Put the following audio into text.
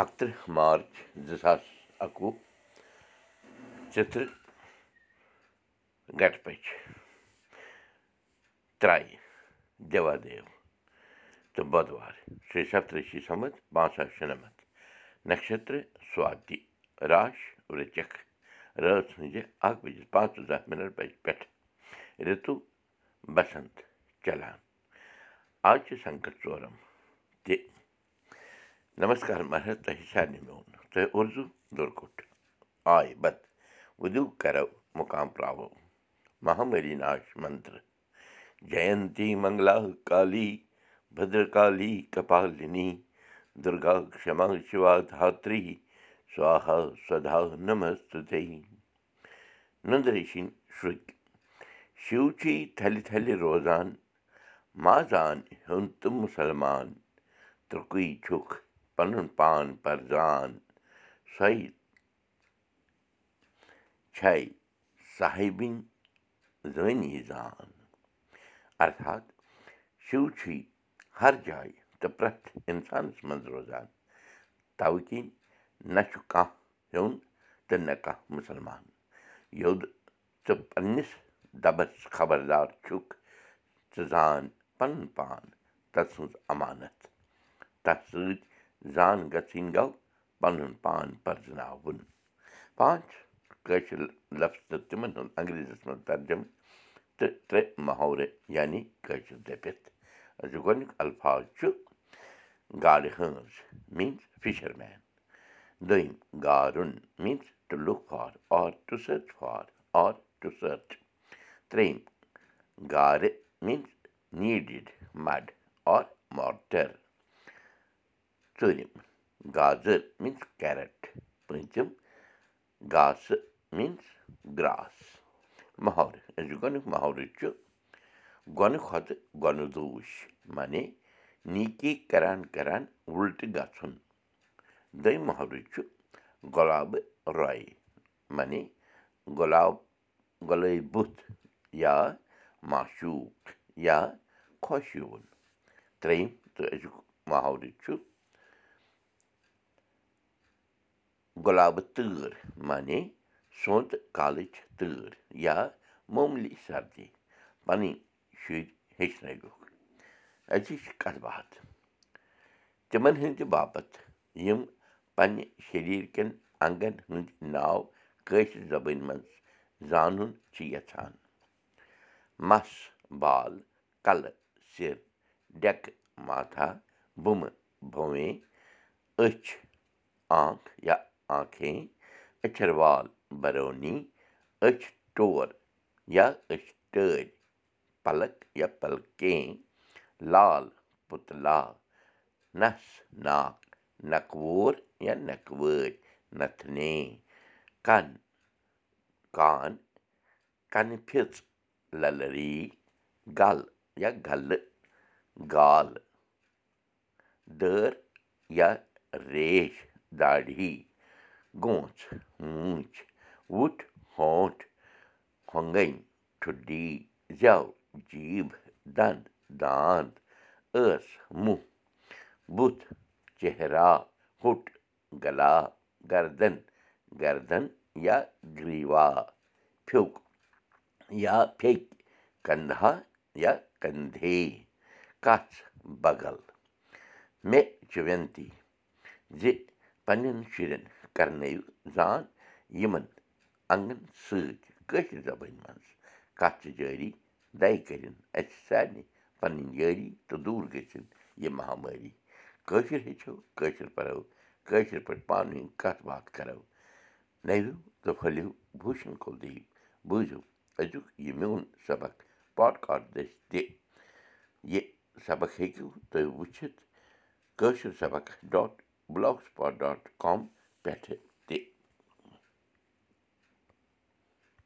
اَکتٕرٛہ مارٕچ زٕ ساس اَکوُہ ژٕترٛہ پٔچ ترٛایہِ دیوا دیو تہٕ بۄدوار شیٚے سَتتٕرٛشی سَمتھ پانٛژھ ساس شُنَمَتھ نَشترٕ سواتہِ راش وچکھ رٲژ ہٕنٛزِ اَکھ بجہِ پانٛژھ مِنٹ پٮ۪ٹھ رِتُو بسنت چلان آز چھِ سنکٹ ژورَم تہِ نمسکار وُدو کرو مُقام پراوو مہامری ناش منتر جینتی منگلا کالی بدرکالی کپالنی دُرگا کما شِوا دھاتری سوہا سدا نمست نندریشِنۍ شُرۍ شِو چھی تھلہِ تھلہِ روزان مازان ہیوٚن تہٕ مُسلمان تُرکُے چھُکھ پَنُن پان پرزان سۄے چھے صاحبٕنۍ زٲنی زان ارتھات شِو چھُے ہر جایہِ تہٕ پرٛٮ۪تھ اِنسانَس منٛز روزان تَوٕ کِنۍ نہ چھُ کانٛہہ ہیوٚن تہٕ نہ کانٛہہ مُسلمان یوٚد ژٕ پنٛنِس دَبس خبردار چھُکھ ژٕ زان پَنُن پان تٔمۍ سٕنٛز اَمانتھ تَتھ سۭتۍ زان گژھٕنۍ گوٚو پَنُن پان پرٛزناوُن پانٛژھ کٲشِر لفظ تہٕ تِمن ہُنٛد انگریٖزیَس منٛز ترجم تہٕ ترٛےٚ محورٕ یعنی کٲشِر دٔپِتھ زِ گۄڈنیُک الفاظ چھُ گاڈٕ ہٲنز میٖنٕز فِشر مین دوٚیِم گارُن means to look for or to search for or to search ترٛیٚیِم گارٕ means needed mud or mortar ژوٗرِم گازٕر میٖنٕز کیرٹ پوٗنٛژِم گاسہٕ میٖنٕز گرٛاس محرٕ أزیُک گۄڈنیُک محرٕ چھُ گۄنہٕ کھۄتہٕ گۄنہٕ دوٗش معنی نیٖکی کران وُلٹہٕ گژھُن دوٚیِم محرٕ چھُ گۄلابہٕ رۄیہِ معنی گۄلاب گۄلٲے بُتھ یا ماشوٗق یا خۄش یِوُن ترٛیٚیِم تہٕ أزیُک محرٕ چھُ گۄلابہٕ تۭر معنی سونٛتہٕ کالٕچ تۭر یا موموٗلی سردی پَنٕنۍ شُرۍ ہیٚچھنٲوِکھ أزِچ کَتھ باتھ تِمن ہٕنٛدِ باپتھ یِم پنٕنہِ شریٖر کٮ۪ن انگن ہٕنٛدۍ ناو کٲشِر زبٲنۍ منٛز زانُن چھِ یژھان مَس بال کَلہٕ سِر ڈٮ۪کہٕ ماتھا بُمہٕ بوے أچھ آنکھ یا آنکھے أچھَر وال بَرونی أچھ ٹور یا أچھ ٹٲرۍ پَلک یا پَلکیں لال پُتلا نَس ناک نَکہٕ وور یا نَکہٕ وٲرۍ نَتھنے کَن کان پھِژ لَلری گَلہٕ یا گَلہٕ گال دٲر یا ریش داڑھی گونٛژھ ہوٗنٛچھ وُٹھ ہونٛٹھ ہۄنٛگَنۍ ٹھُڈی زٮ۪و جیٖب دَنٛد دانٛد ٲس مُہ بُتھ چہرا ہوٚٹ گلا گردن گردن یا گریٖوا پھیوٚک یا پھیٚکۍ کَنٛدہا یا کَندھے کَژھ بغل مےٚ چھِ وینتی زِ پنٛنٮ۪ن شُرٮ۪ن کَرنٲیِو زان یِمَن انٛگَن سۭتۍ کٲشِر زبٲنۍ منٛز کَتھ چھِ جٲری دَے کٔرِنۍ اَسہِ سارنٕے پَنٕنۍ یٲری تہٕ دوٗر گٔژھِنۍ یہِ مہامٲری کٲشِر ہیٚچھو کٲشِر پَرو کٲشِر پٲٹھۍ پانہٕ ؤنۍ کَتھ باتھ کَرو نٔرِو تہٕ پھٔلِو بوٗشَن کُلدیٖپ بوٗزِو أزیُک یہِ میون سبق پاڈکاسٹ دٔسۍ تہِ یہِ سبق ہیٚکِو تُہۍ وٕچھِتھ کٲشِر سبق dot blogspot dot com پٮ۪ٹھٕ